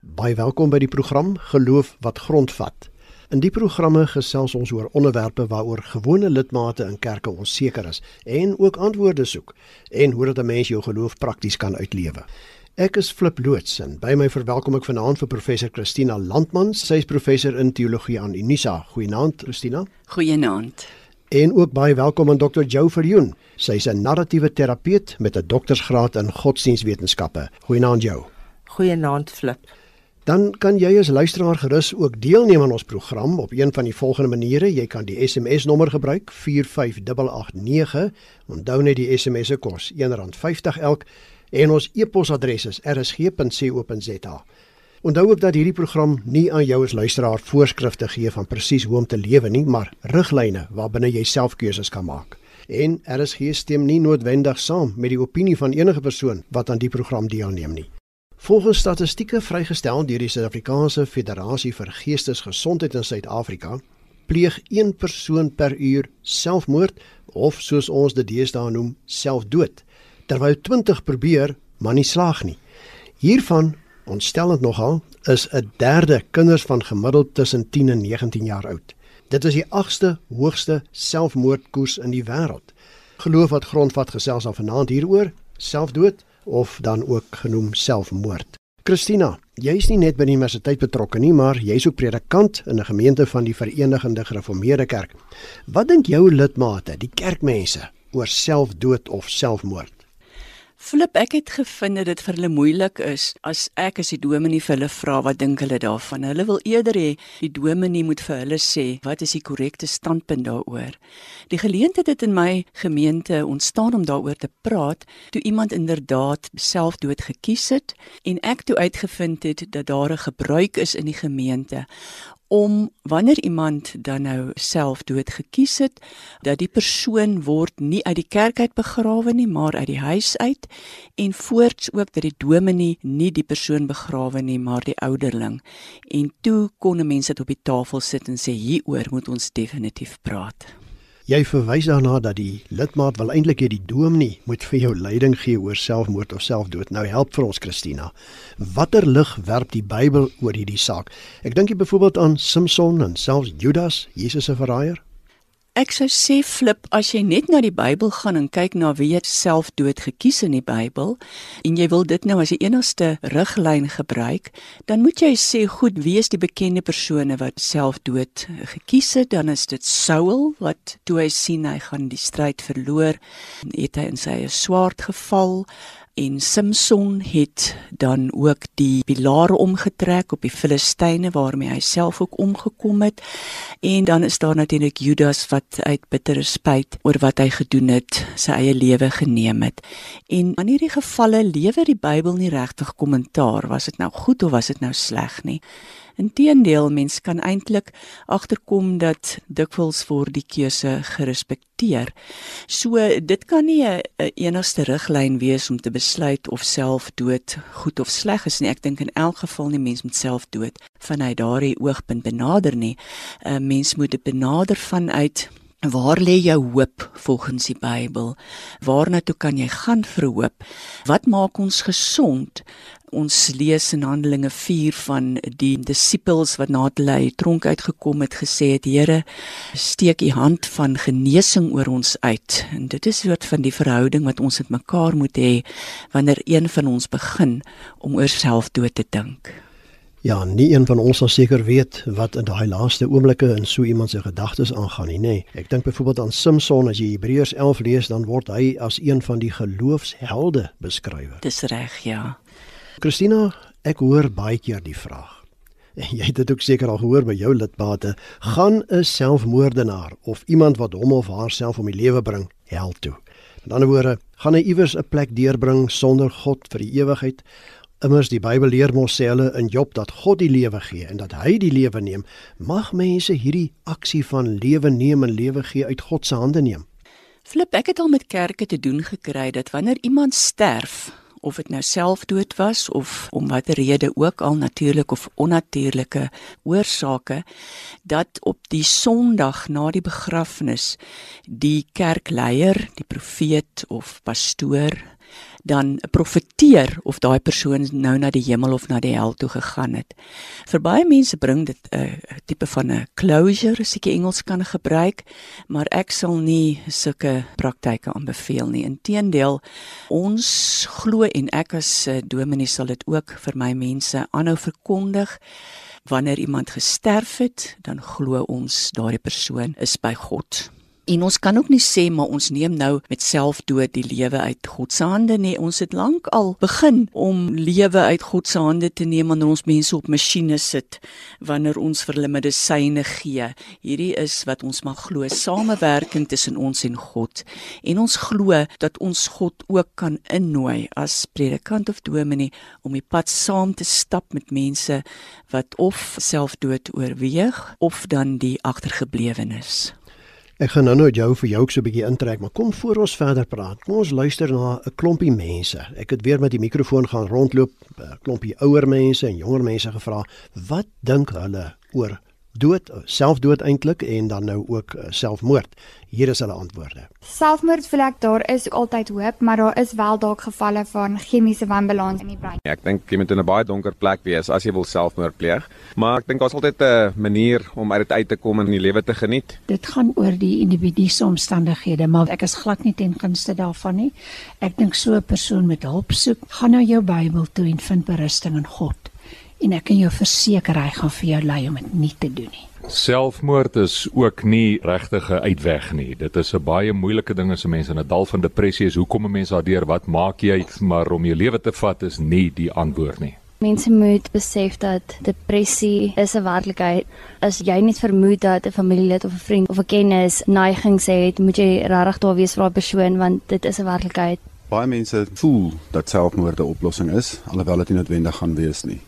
Baie welkom by die program Geloof wat grondvat. In die programme gesels ons oor onderwerpe waaroor gewone lidmate in kerke onseker is en ook antwoorde soek en hoe dat 'n mens jou geloof prakties kan uitlewe. Ek is Flip Loots en by my verwelkom ek vanaand vir professor Christina Landman. Sy is professor in teologie aan Unisa. Goeienaand Christina. Goeienaand. En ook baie welkom aan Dr. Jo Verjoen. Sy is 'n narratiewe terapeut met 'n doktorsgraad in godsdienstwetenskappe. Goeienaand Jo. Goeienaand Flip dan kan jy as luisteraar gerus ook deelneem aan ons program op een van die volgende maniere. Jy kan die SMS nommer gebruik 45889. Onthou net die SMS se kos R1.50 elk en ons e-posadres is rsg.co.za. Onthou ook dat hierdie program nie aan jou as luisteraar voorskrifte gee van presies hoe om te lewe nie, maar riglyne waarbinne jy self keuses kan maak. En RSG stem nie noodwendig saam met die opinie van enige persoon wat aan die program deelneem nie. Volgens statistieke vrygestel deur die Suid-Afrikaanse Federasie vir Geestesgesondheid in Suid-Afrika, pleeg een persoon per uur selfmoord of soos ons dit deesdae noem, selfdood, terwyl 20 probeer, maar nie slaag nie. Hiervan, ontstellend nogal, is 'n derde kinders van gemiddeld tussen 10 en 19 jaar oud. Dit is die 8ste hoogste selfmoordkoers in die wêreld. Geloof wat grondvat gesels af vanaand hieroor, selfdood of dan ook genoem selfmoord. Christina, jy is nie net by die universiteit betrokke nie, maar jy's ook predikant in 'n gemeente van die Verenigde Gereformeerde Kerk. Wat dink jou lidmate, die kerkmense, oor selfdood of selfmoord? Flip, ek het gevind dat dit vir hulle moeilik is as ek as die dominee vir hulle vra wat dink hulle daarvan. Hulle wil eerder hê die dominee moet vir hulle sê wat is die korrekte standpunt daaroor. Die geleentheid het in my gemeente ontstaan om daaroor te praat toe iemand inderdaad selfdood gekies het en ek toe uitgevind het dat daar 'n gebruik is in die gemeente om wanneer iemand dan nou self dood gekies het dat die persoon word nie uit die kerk uit begrawe nie maar uit die huis uit en voorts ook dat die dominee nie die persoon begrawe nie maar die ouderling. En toe kon mense dit op die tafel sit en sê hieroor moet ons definitief praat Jy verwys daarna dat die lidmaat wil eintlik hê die dominee moet vir jou leiding gee oor selfmoord of selfdood. Nou help vir ons Christina. Watter lig werp die Bybel oor hierdie saak? Ek dink jy byvoorbeeld aan Samson en selfs Judas, Jesus se verraaier. Ek sou sê flip as jy net na die Bybel gaan en kyk na wie self dood gekies in die Bybel en jy wil dit nou as die enigste riglyn gebruik, dan moet jy sê goed, wie is die bekende persone wat self dood gekies het? Dan is dit Saul wat toe hy sien hy gaan die stryd verloor, het hy in sy swaard geval en Samson het dan ook die pilare omgetrek op die Filistyne waarmee hy self ook omgekom het. En dan is daar natuurlik Judas wat uit bittere spyt oor wat hy gedoen het sy eie lewe geneem het. En aan hierdie gevalle lewer die Bybel nie regtig kommentaar was dit nou goed of was dit nou sleg nie Inteendeel, mens kan eintlik agterkom dat dikwels word die keuse gerespekteer. So dit kan nie 'n enigste riglyn wees om te besluit of selfdood goed of sleg is nie. Ek dink in elk geval nie mens moet selfdood vanuit daardie oogpunt benader nie. 'n Mens moet dit benader vanuit Waar lê jou hoop volgens die Bybel? Waarna toe kan jy gaan vir hoop? Wat maak ons gesond? Ons lees in Handelinge 4 van die disippels wat na hulle uit tronk uitgekom het gesê het Here steek u hand van genesing oor ons uit en dit is soort van die verhouding wat ons met mekaar moet hê wanneer een van ons begin om oor selfdood te dink. Ja, nie een van ons sal seker weet wat in daai laaste oomblikke in so iemand se gedagtes aangaan nie, nê. Nee. Ek dink byvoorbeeld aan Samson as jy Hebreërs 11 lees, dan word hy as een van die geloofshelde beskryf. Dis reg, ja. Christina, ek hoor baie keer die vraag. En jy het dit ook seker al gehoor by jou lidmate, gaan 'n selfmoordenaar of iemand wat hom of haarself om die lewe bring, hel toe. Met ander woorde, gaan hy iewers 'n plek deurbring sonder God vir die ewigheid? Immers die Bybel leer mos sê hulle in Job dat God die lewe gee en dat hy die lewe neem. Mag mense hierdie aksie van lewe neem en lewe gee uit God se hande neem? Flip, ek het al met kerke te doen gekry dat wanneer iemand sterf, of dit nou selfdood was of om watter rede ook al natuurlik of onnatuurlike oorsake dat op die Sondag na die begrafnis die kerkleier, die profeet of pastoor dan profeteer of daai persoon nou na die hemel of na die hel toe gegaan het. Vir baie mense bring dit 'n uh, tipe van 'n closure, as ek Engels kan gebruik, maar ek sal nie sulke praktyke aanbeveel nie. Inteendeel, ons glo en ek as uh, dominee sal dit ook vir my mense aanhou verkondig wanneer iemand gesterf het, dan glo ons daardie persoon is by God. En ons kan ook nie sê maar ons neem nou met selfdood die lewe uit God se hande nie. Ons het lank al begin om lewe uit God se hande te neem wanneer ons mense op masjiene sit, wanneer ons vir hulle medisyne gee. Hierdie is wat ons mag glo, samewerking tussen ons en God. En ons glo dat ons God ook kan innooi as predikant of dominee om die pad saam te stap met mense wat of selfdood oorweeg of dan die agtergeblewenes. Ek gaan nou nou jou vir jou so 'n bietjie intrek, maar kom voor ons verder praat. Kom ons luister na 'n klompie mense. Ek het weer met die mikrofoon gaan rondloop, 'n klompie ouer mense en jonger mense gevra, wat dink hulle oor dood, selfdood eintlik en dan nou ook uh, selfmoord. Hier is hulle antwoorde. Selfmoord voel ek daar is altyd hoop, maar daar is wel dalk gevalle van chemiese wanbalans in die brein. Ja, ek dink jy moet in 'n baie donker plek wees as jy wil selfmoord pleeg, maar ek dink daar's altyd 'n manier om uit dit uit te kom en die lewe te geniet. Dit gaan oor die individu se omstandighede, maar ek is glad nie teen gunste daarvan nie. Ek dink so 'n persoon met hulp soek, gaan na jou Bybel toe en vind berusting in God en ek kan jou verseker hy gaan vir jou lei om dit nie te doen nie. Selfmoord is ook nie regtig 'n uitweg nie. Dit is 'n baie moeilike ding as 'n mens in 'n dal van depressie is. Hoekom 'n mens daardeur? Wat maak jy? Maar om jou lewe te vat is nie die antwoord nie. Mense moet besef dat depressie is 'n werklikheid. As jy net vermoed dat 'n familielid of 'n vriend of 'n kennis neigings het, moet jy regtig daar wees vir daai persoon want dit is 'n werklikheid. Baie mense voel dat selfmoord 'n oplossing is, alhoewel dit nie noodwendig gaan wees nie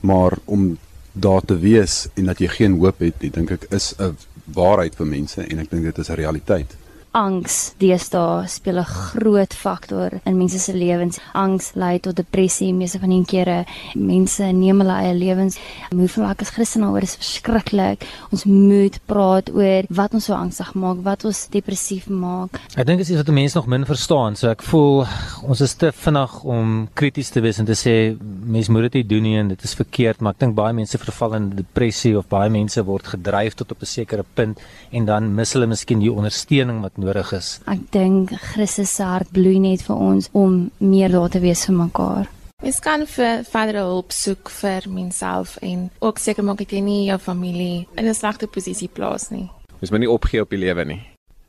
maar om daar te wees en dat jy geen hoop het nie, dink ek is 'n waarheid vir mense en ek dink dit is 'n realiteit angs deesdae speel 'n groot faktor in mense se lewens. Angs lei tot depressie, meeste van die kere mense neem hulle eie lewens. Hoeveel ek as Christen oor is verskriklik. Ons moet praat oor wat ons so angstig maak, wat ons depressief maak. Ek dink dit is wat mense nog min verstaan. So ek voel ons is te vinnig om krities te wees en te sê mense moet dit nie doen nie en dit is verkeerd, maar ek dink baie mense verval in depressie of baie mense word gedryf tot op 'n sekere punt en dan mis hulle miskien die ondersteuning wat nodig is. Ek dink Christus se hart bloei net vir ons om meer daar te wees vir mekaar. Mens kan vir verdere hulp soek vir menself en ook seker maak dat jy nie jou familie in 'n slegte posisie plaas nie. Mens moet nie opgee op die lewe nie.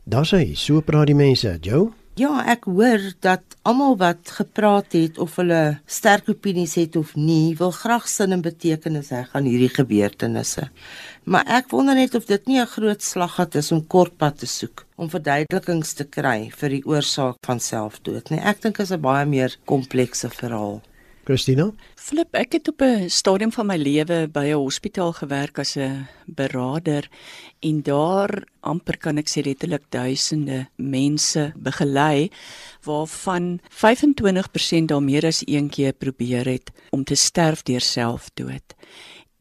Daar's hy, so praat die mense, Joe. Ja, ek hoor dat almal wat gepraat het of hulle sterk opinies het of nie, wil graag sin en betekenis hê aan hierdie gebeurtenisse. Maar ek wonder net of dit nie 'n groot slaggat is om kortpad te soek om verduidelikings te kry vir die oorsaak van selfdood nie. Ek dink dit is 'n baie meer komplekse verhaal. Christina? Flip, ek het op 'n stadium van my lewe by 'n hospitaal gewerk as 'n beraader en daar amper kan ek sê letterlik duisende mense begelei waarvan 25% daar meer as een keer probeer het om te sterf deur selfdood.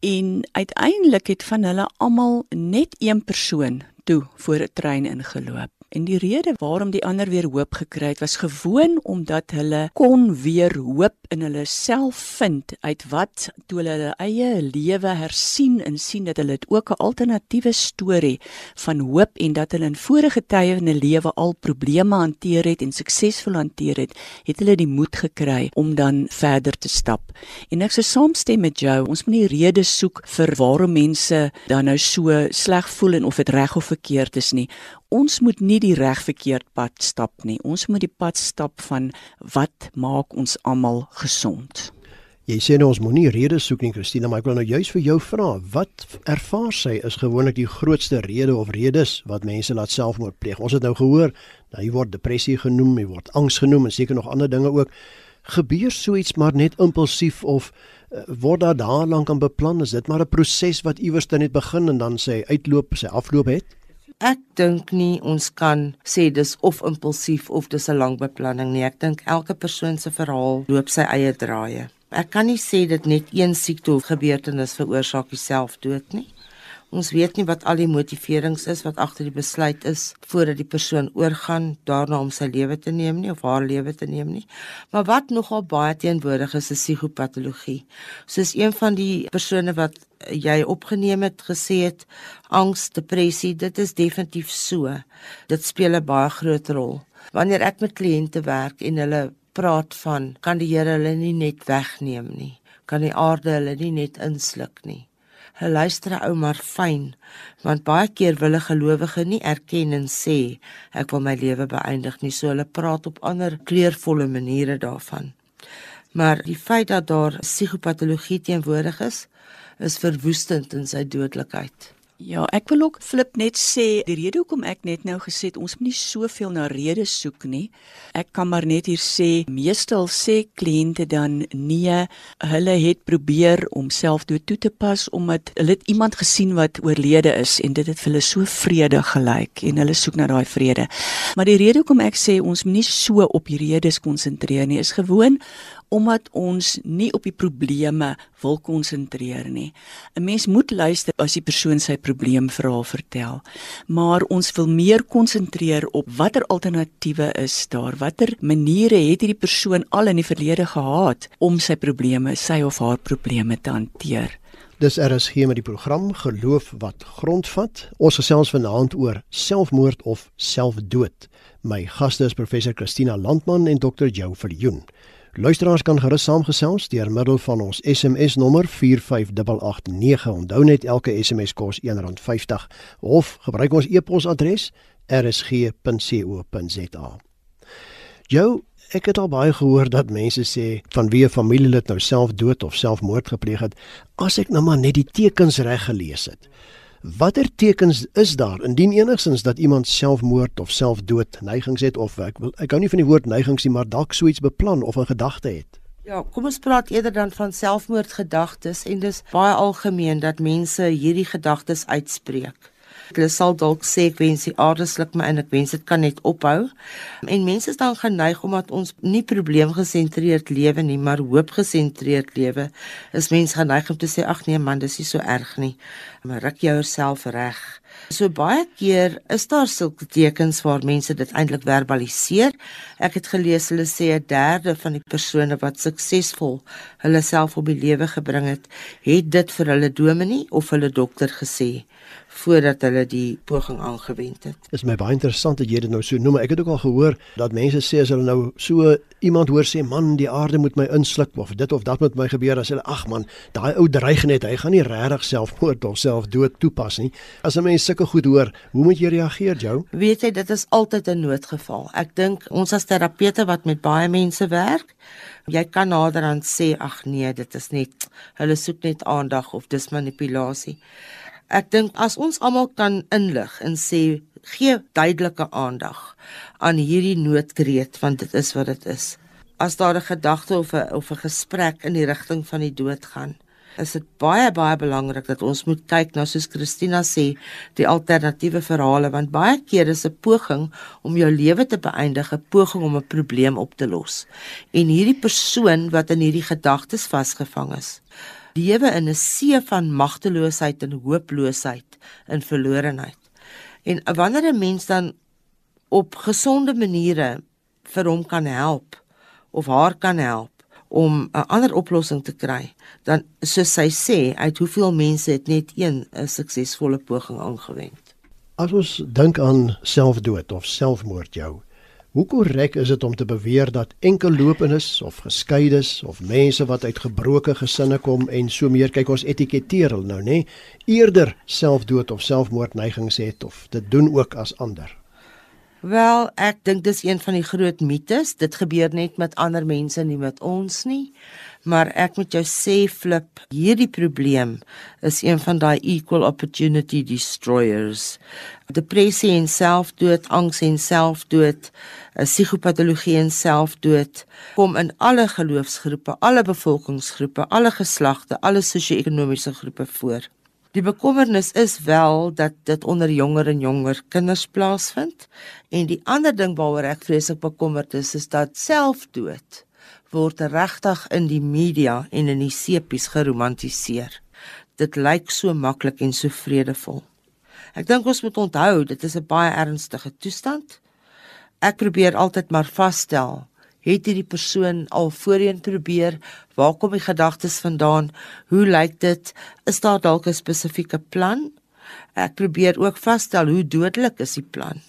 En uiteindelik het van hulle almal net een persoon toe voor 'n trein ingeloop. En die rede waarom die ander weer hoop gekry het was gewoon omdat hulle kon weer hoop in hulle self vind uit wat toe hulle hulle eie lewe hersien en sien dat hulle dit ook 'n alternatiewe storie van hoop en dat hulle in vorige tye in 'n lewe al probleme hanteer het en suksesvol hanteer het, het hulle die moed gekry om dan verder te stap. En ek sou saamstem met jou, ons moet nie redes soek vir waarom mense dan nou so sleg voel en of dit reg of verkeerd is nie ons moet nie die reg verkeerd pad stap nie. Ons moet die pad stap van wat maak ons almal gesond. Jy sê nou ons moenie redes soek nie, Christina, maar ek wil nou juist vir jou vra, wat ervaar sy is gewoonlik die grootste rede of redes wat mense laat selfmoord pleeg? Ons het nou gehoor, nou hier word depressie genoem, hier word angs genoem en seker nog ander dinge ook. Gebeur so iets maar net impulsief of uh, word daar daarlank aan beplan? Is dit maar 'n proses wat iewers net begin en dan sê uitloop, sy afloop het? Ek dink nie ons kan sê dis of impulsief of dis 'n lang beplanning nie. Ek dink elke persoon se verhaal loop sy eie draaie. Ek kan nie sê dit net een siekte of gebeurtenis veroorsaak selfdood nie. Ons weet nie wat al die motiverings is wat agter die besluit is voordat die persoon oorgaan daarna om sy lewe te neem nie of haar lewe te neem nie. Maar wat nogal baie teenwoordig is, is psigopatologie. Soos een van die persone wat jy opgeneem het gesê het, angs, depressie, dit is definitief so. Dit speel 'n baie groot rol. Wanneer ek met kliënte werk en hulle praat van kan die Here hulle nie net wegneem nie, kan die aarde hulle nie net insluk nie. Hulle luister ou maar fyn, want baie keer wil 'n gelowige nie erken en sê ek wil my lewe beëindig nie, so hulle praat op ander kleurvolle maniere daarvan. Maar die feit dat daar psigopatologie teenwoordig is, is verwoestend in sy dodelikheid. Ja, ek wil ook flip net sê die rede hoekom ek net nou gesê het ons moet nie soveel na redes soek nie. Ek kan maar net hier sê meestal sê kliënte dan nee, hulle het probeer om selfdood toe te pas omdat hulle het iemand gesien wat oorlede is en dit het vir hulle so vrede gelyk en hulle soek na daai vrede. Maar die rede hoekom ek sê ons moet nie so op redes konsentreer nie is gewoon omdat ons nie op die probleme wil konsentreer nie. 'n Mens moet luister as die persoon sy probleemverhaal vertel, maar ons wil meer konsentreer op watter alternatiewe is daar, watter maniere het hierdie persoon al in die verlede gehad om sy probleme, sy of haar probleme te hanteer. Dis RSG met die program Geloof wat grondvat. Ons gesels vanaand oor selfmoord of selfdood. My gaste is professor Christina Landman en dokter Jo Viljoen. Luisteraars kan gerus saamgesels deur middel van ons SMS nommer 45889. Onthou net elke SMS kos R1.50 of gebruik ons e-posadres rsg.co.za. Jou, ek het al baie gehoor dat mense sê van wie 'n familielid nou self dood of selfmoord gepleeg het, as ek nou maar net die tekens reg gelees het. Watter tekens is daar indien enigsins dat iemand selfmoord of selfdood neigings het of ek wil ek hou nie van die woord neigings nie maar dalk so iets beplan of 'n gedagte het? Ja, kom ons praat eerder dan van selfmoordgedagtes en dis baie algemeen dat mense hierdie gedagtes uitspreek. Hulle sal dalk sê ek wens die aarde sluk my en ek wens dit kan net ophou. En mense is dan geneig omdat ons nie probleemgesentreerd lewe nie, maar hoopgesentreerd lewe. Is mense geneig om te sê ag nee man, dis nie so erg nie. Maar ruk jouself reg. So baie keer is daar sulke tekens waar mense dit eintlik verbaliseer. Ek het gelees hulle sê 'n derde van die persone wat suksesvol hulle self op die lewe gebring het, het dit vir hulle dominee of hulle dokter gesê voordat hulle die poging aangewend het. Is my baie interessant dat jy dit nou so noem. Ek het ook al gehoor dat mense sê as hulle nou so iemand hoor sê man, die aarde moet my insluk of dit of dat met my gebeur as hulle ag man, daai ou dreig net, hy gaan nie regtig selfmoord of selfdood toepas nie. As 'n mens sulke goed hoor, hoe moet jy reageer, Jou? Weet jy, dit is altyd 'n noodgeval. Ek dink ons as terapeute wat met baie mense werk, jy kan naderhand sê ag nee, dit is net hulle soek net aandag of dis manipulasie. Ek dink as ons almal kan inlig en sê gee duidelike aandag aan hierdie noodkreet want dit is wat dit is. As daar 'n gedagte of 'n of 'n gesprek in die rigting van die dood gaan, is dit baie baie belangrik dat ons moet kyk na soos Christina sê, die alternatiewe verhale want baie keer is 'n poging om jou lewe te beëindig 'n poging om 'n probleem op te los. En hierdie persoon wat in hierdie gedagtes vasgevang is, lewe in 'n see van magteloosheid en hooploosheid en verlorenheid. En wanneer 'n mens dan op gesonde maniere vir hom kan help of haar kan help om 'n ander oplossing te kry, dan soos sy sê, uit hoeveel mense het net een 'n suksesvolle poging aangewend. As ons dink aan selfdood of selfmoord jou, Hoe korrek is dit om te beweer dat enkellopenes of geskeides of mense wat uit gebroke gesinne kom en so meer kyk ons etiketeer hulle nou nê eerder selfdood of selfmoordneigings het of dit doen ook as ander? Wel, ek dink dis een van die groot mites. Dit gebeur net met ander mense nie met ons nie maar ek moet jou sê flip hierdie probleem is een van daai equal opportunity destroyers. Depressie en selfdood angs en selfdood psigopatologie en selfdood kom in alle geloofsgroepe alle bevolkingsgroepe alle geslagte alle sosio-ekonomiese groepe voor. Die bekommernis is wel dat dit onder jonger en jonger kinders plaasvind. En die ander ding waaroor ek vreeslik bekommerd is is dat selfdood word regtig in die media en in die sepies geromantiseer. dit lyk so maklik en so vredevol. Ek dink ons moet onthou dit is 'n baie ernstige toestand. Ek probeer altyd maar vasstel, het hierdie persoon al voorheen probeer, waar kom die gedagtes vandaan? Hoe lyk dit? Is daar dalk 'n spesifieke plan? Ek probeer ook vasstel hoe dodelik is die plan.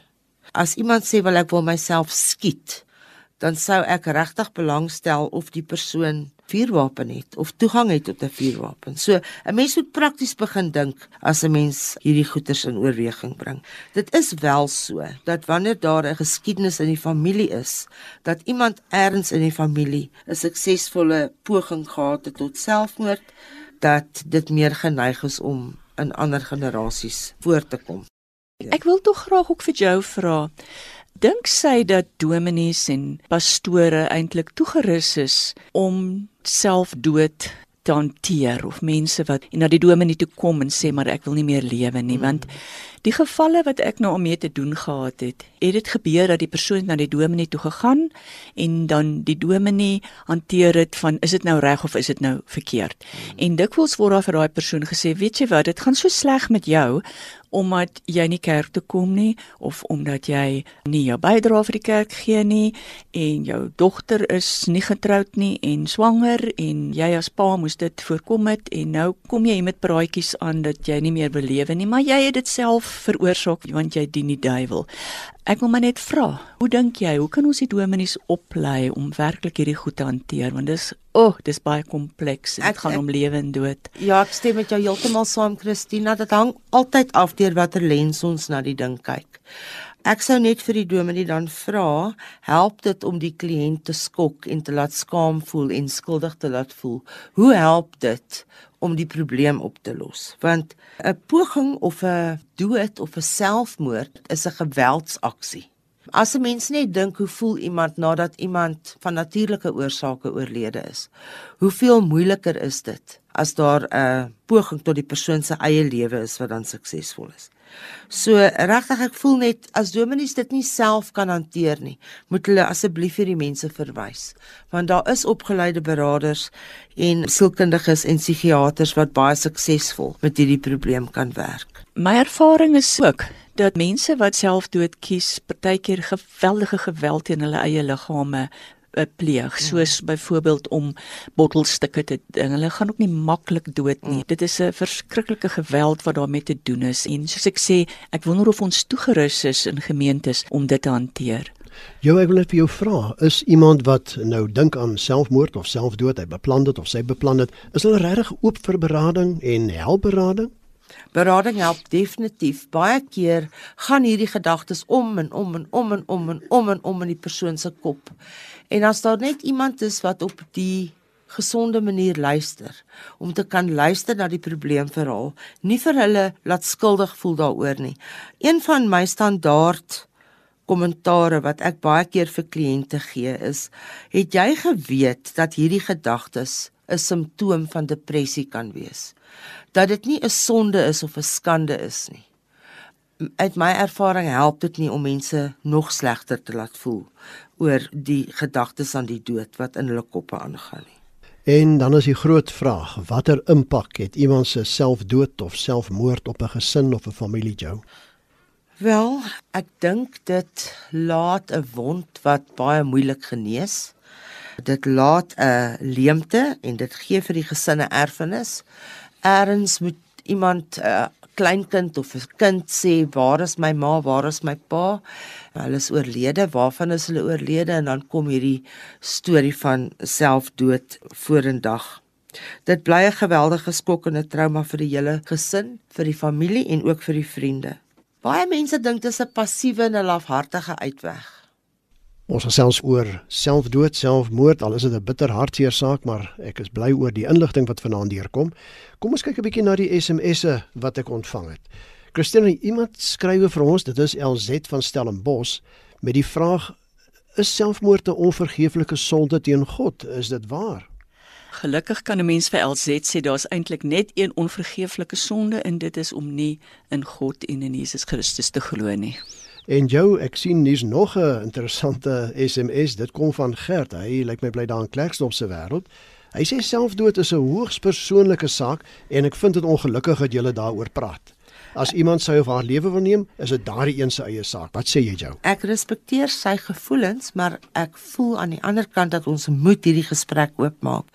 As iemand sê wel ek wil myself skiet, dan sou ek regtig belangstel of die persoon vuurwapen het of toegang het tot 'n vuurwapen. So 'n mens moet prakties begin dink as 'n mens hierdie goeters in oorweging bring. Dit is wel so dat wanneer daar 'n geskiedenis in die familie is, dat iemand erns in die familie 'n suksesvolle poging gehad het tot selfmoord, dat dit meer geneig is om in ander generasies voor te kom. Ek wil tog graag ook vir jou vra dink sy dat dominees en pastore eintlik toegerus is om selfdood te hanteer of mense wat na die dominee toe kom en sê maar ek wil nie meer lewe nie mm. want die gevalle wat ek nou om mee te doen gehad het het dit gebeur dat die persoon na die dominee toe gegaan en dan die dominee hanteer dit van is dit nou reg of is dit nou verkeerd mm. en dikwels word daar vir daai persoon gesê weet jy wat dit gaan so sleg met jou omdat jy nie kerk toe kom nie of omdat jy nie jou bydrae vir die kerk gee nie en jou dogter is nie getroud nie en swanger en jy as pa moes dit voorkom het en nou kom jy met praatjies aan dat jy nie meer belewe nie maar jy het dit self veroorsaak want jy dien die duiwel. Ek wil maar net vra, hoe dink jy, hoe kan ons die dominees oplei om werklik hierdie goed te hanteer want dis o, oh, dis baie kompleks. Dit gaan ek, om lewe en dood. Ja, ek stem met jou heeltemal saam, Christina. Dit hang altyd af deur watter lens ons na die ding kyk. Ek sou net vir die dominee dan vra, help dit om die kliënt te skok en te laat skaam voel en skuldig te laat voel? Hoe help dit om die probleem op te los? Want 'n poging of 'n dood of 'n selfmoord is 'n geweldsaksie. As 'n mens net dink hoe voel iemand nadat iemand van natuurlike oorsake oorlede is. Hoeveel moeiliker is dit as daar 'n poging tot die persoon se eie lewe is wat dan suksesvol is? So regtig ek voel net as dominees dit nie self kan hanteer nie, moet hulle asseblief hierdie mense verwys. Want daar is opgeleide beraders en sielkundiges en psigiaters wat baie suksesvol met hierdie probleem kan werk. My ervaring is ook dat mense wat selfdood kies, partykeer geweldige geweld teen hulle eie liggame pleeg ja. soos byvoorbeeld om bottelstukke te ding. Hulle gaan ook nie maklik dood nie. Mm. Dit is 'n verskriklike geweld wat daarmee te doen is en soos ek sê, ek wonder of ons toegerus is in gemeentes om dit te hanteer. Jou ek wil net vir jou vra, is iemand wat nou dink aan selfmoord of selfdood, hy beplan dit of sy beplan dit, is hulle regtig oop vir berading en helpberading? Berading help definitief. Baie keer gaan hierdie gedagtes om en om en om en om en om en om in die persoon se kop. En as daar net iemand is wat op die gesonde manier luister om te kan luister na die probleemverhaal, nie vir hulle laat skuldig voel daaroor nie. Een van my standaard kommentare wat ek baie keer vir kliënte gee is: "Het jy geweet dat hierdie gedagtes 'n simptoom van depressie kan wees?" Dat dit nie 'n sonde is of 'n skande is nie uit my ervaring help dit nie om mense nog slegter te laat voel oor die gedagtes aan die dood wat in hulle koppe aangaan nie. En dan is die groot vraag, watter impak het iemand se selfdood of selfmoord op 'n gesin of 'n familie jou? Wel, ek dink dit laat 'n wond wat baie moeilik genees. Dit laat 'n leemte en dit gee vir die gesinne erfenis. Eerens moet iemand uh, kleinkind of 'n kind sê waar is my ma, waar is my pa? Hulle is oorlede, waarvan is hulle oorlede en dan kom hierdie storie van selfdood vorendag. Dit bly 'n geweldige skok en 'n trauma vir die hele gesin, vir die familie en ook vir die vriende. Baie mense dink dit is 'n passiewe en 'n lafhartige uitweg. Ons gesels oor selfdood, selfmoord, al is dit 'n bitter hartseer saak, maar ek is bly oor die inligting wat vanaand deurkom. Kom ons kyk 'n bietjie na die SMS'e wat ek ontvang het. Christine, iemand skrywe vir ons, dit is LZ van Stellenbosch met die vraag: Is selfmoord 'n onvergeeflike sonde teen God? Is dit waar? Gelukkig kan 'n mens vir LZ sê daar's eintlik net een onvergeeflike sonde en dit is om nie in God en in Jesus Christus te glo nie. En jou, ek sien hier's nog 'n interessante SMS. Dit kom van Gert. Hy lyk my bly daar in Klerksdorp se wêreld. Hy sê selfdood is 'n hoogs persoonlike saak en ek vind dit ongelukkig dat jy daaroor praat. As iemand sy of haar lewe wil neem, is dit daardie een se eie saak. Wat sê jy, Jo? Ek respekteer sy gevoelens, maar ek voel aan die ander kant dat ons moet hierdie gesprek oopmaak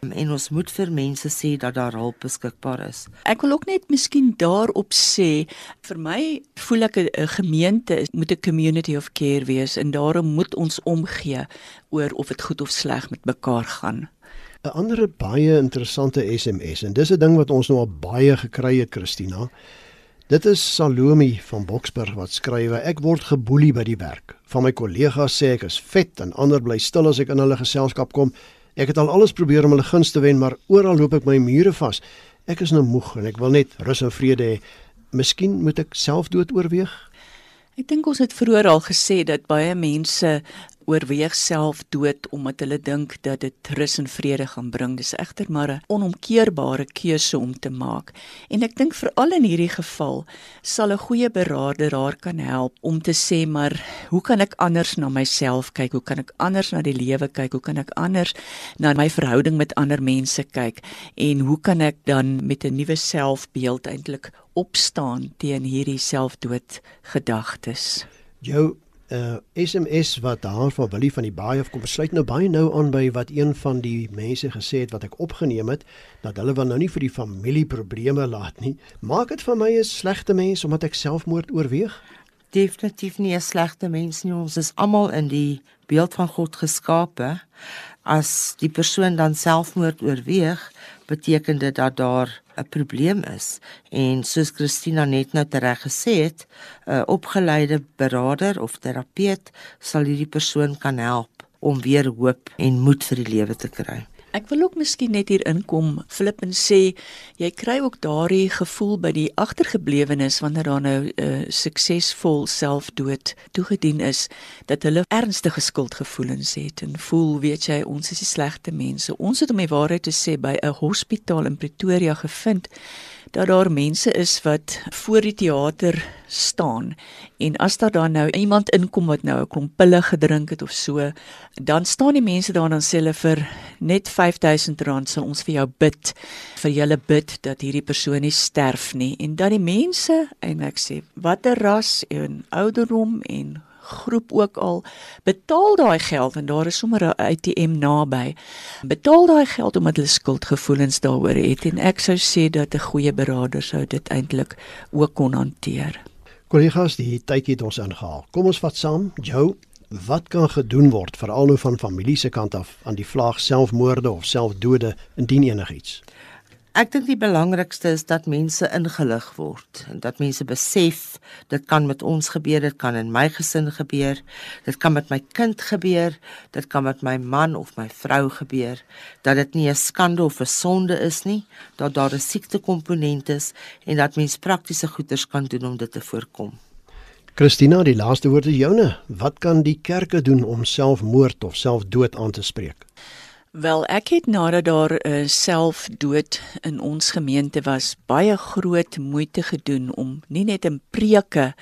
en ons moet vir mense sê dat daar hulp beskikbaar is. Ek wil ook net miskien daarop sê, vir my voel ek 'n gemeente moet 'n community of care wees en daarom moet ons omgee oor of dit goed of sleg met mekaar gaan. 'n Ander baie interessante SMS en dis 'n ding wat ons nou al baie gekry het, Christina. Dit is Salome van Boksburg wat skrywe: Ek word geboelie by die werk. Van my kollegas sê ek is vet en ander bly stil as ek in hulle geselskap kom. Ek het al alles probeer om hulle guns te wen, maar oral loop ek my mure vas. Ek is nou moeg en ek wil net rus en vrede hê. Miskien moet ek selfdood oorweeg. Ek dink ons het vroeër al gesê dat baie mense oorweeg self dood omdat hulle dink dat dit rus en vrede gaan bring. Dis egter maar 'n onomkeerbare keuse om te maak. En ek dink veral in hierdie geval sal 'n goeie beraader haar kan help om te sê maar hoe kan ek anders na myself kyk? Hoe kan ek anders na die lewe kyk? Hoe kan ek anders na my verhouding met ander mense kyk? En hoe kan ek dan met 'n nuwe selfbeeld eintlik opstaan teen hierdie selfdood gedagtes? Jou uh SMS wat daar van Willie van die Baai of kom besluit nou baie nou aan by wat een van die mense gesê het wat ek opgeneem het dat hulle wil nou nie vir die familie probleme laat nie. Maak dit van my 'n slegte mens omdat ek selfmoord oorweeg? Definitief nie 'n slegte mens nie. Ons is almal in die beeld van God geskape. As die persoon dan selfmoord oorweeg, beteken dit dat daar 'n probleem is en soos Christina net nou tereg gesê het, 'n opgeleide beraader of terapeut sal hierdie persoon kan help om weer hoop en moed vir die lewe te kry. Ek wil ook miskien net hier inkom Flip en sê jy kry ook daardie gevoel by die agtergeblewenes wanneer daar nou 'n uh, suksesvol selfdood toegedien is dat hulle ernstige skuldgevoelens het en voel weet jy ons is die slegte mense. Ons het om die waarheid te sê by 'n hospitaal in Pretoria gevind dat daar mense is wat voor die teater staan en as daar dan nou iemand inkom wat nou 'n klomp pille gedrink het of so, dan staan die mense daar en dan sê hulle vir net R5000 sal ons vir jou bid vir julle bid dat hierdie persoon nie sterf nie. En dat die mense en ek sê watter ras en ouderdom en groep ook al betaal daai geld en daar is sommer 'n ATM naby. Betaal daai geld omdat hulle skuldgevoelens daaroor het en ek sou sê dat 'n goeie beraader sou dit eintlik ook kon hanteer. Kollegas, die tydjie het ons ingehaal. Kom ons vat saam, Joe, wat kan gedoen word veral nou van familie se kant af aan die vlaag selfmoorde of selfdode indien enigiets? Ek dink die belangrikste is dat mense ingelig word en dat mense besef dit kan met ons gebeur, dit kan in my gesin gebeur, dit kan met my kind gebeur, dit kan met my man of my vrou gebeur, dat dit nie 'n skande of 'n sonde is nie, dat daar 'n siektekomponent is en dat mens praktiese goeders kan doen om dit te voorkom. Christina, die laaste woord is joune. Wat kan die kerke doen om selfmoord of selfdood aan te spreek? Wel ek het nadat daar 'n uh, selfdood in ons gemeente was, baie groot moeite gedoen om nie net in preke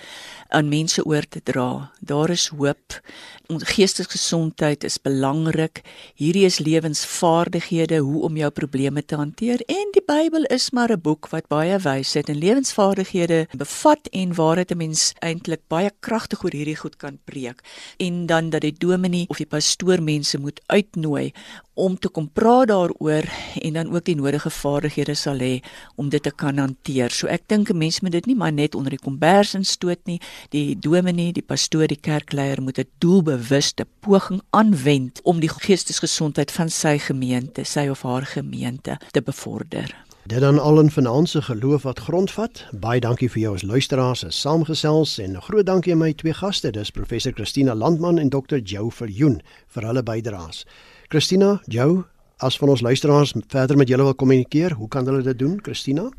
aan mense oor te dra. Daar is hoop. Ons geestesgesondheid is belangrik. Hierdie is lewensvaardighede hoe om jou probleme te hanteer en die Bybel is maar 'n boek wat baie wysheid en lewensvaardighede bevat en waar dit 'n mens eintlik baie kragtig oor hierdie goed kan preek. En dan dat die dominee of die pastoor mense moet uitnooi om te kom praat daaroor en dan ook die nodige vaardighede sal hê om dit te kan hanteer. So ek dink 'n mens moet dit nie maar net onder die kombers instoot nie. Die dominee, die pastoor, die kerkleier moet 'n doelbewuste poging aanwend om die geestesgesondheid van sy gemeente, sy of haar gemeente te bevorder. Dit dan al in finansie geloof wat grondvat. Baie dankie vir jou as luisteraars, as saamgesels en groot dankie aan my twee gaste, dis professor Christina Landman en dokter Jou Viljoen vir hulle bydraes. Christina, Jou, as van ons luisteraars verder met julle wil kommunikeer, hoe kan hulle dit doen, Christina?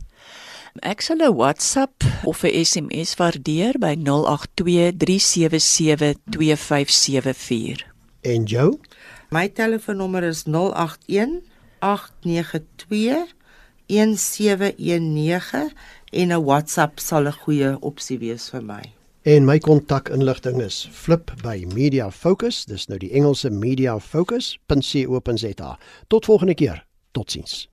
Ek sal 'n WhatsApp of 'n SMS waardeer by 0823772574. En jou? My telefoonnommer is 081 892 1719 en 'n WhatsApp sal 'n goeie opsie wees vir my. En my kontakinligting is Flip by Media Focus, dis nou die Engelse Media Focus.co.za. Tot volgende keer. Totsiens.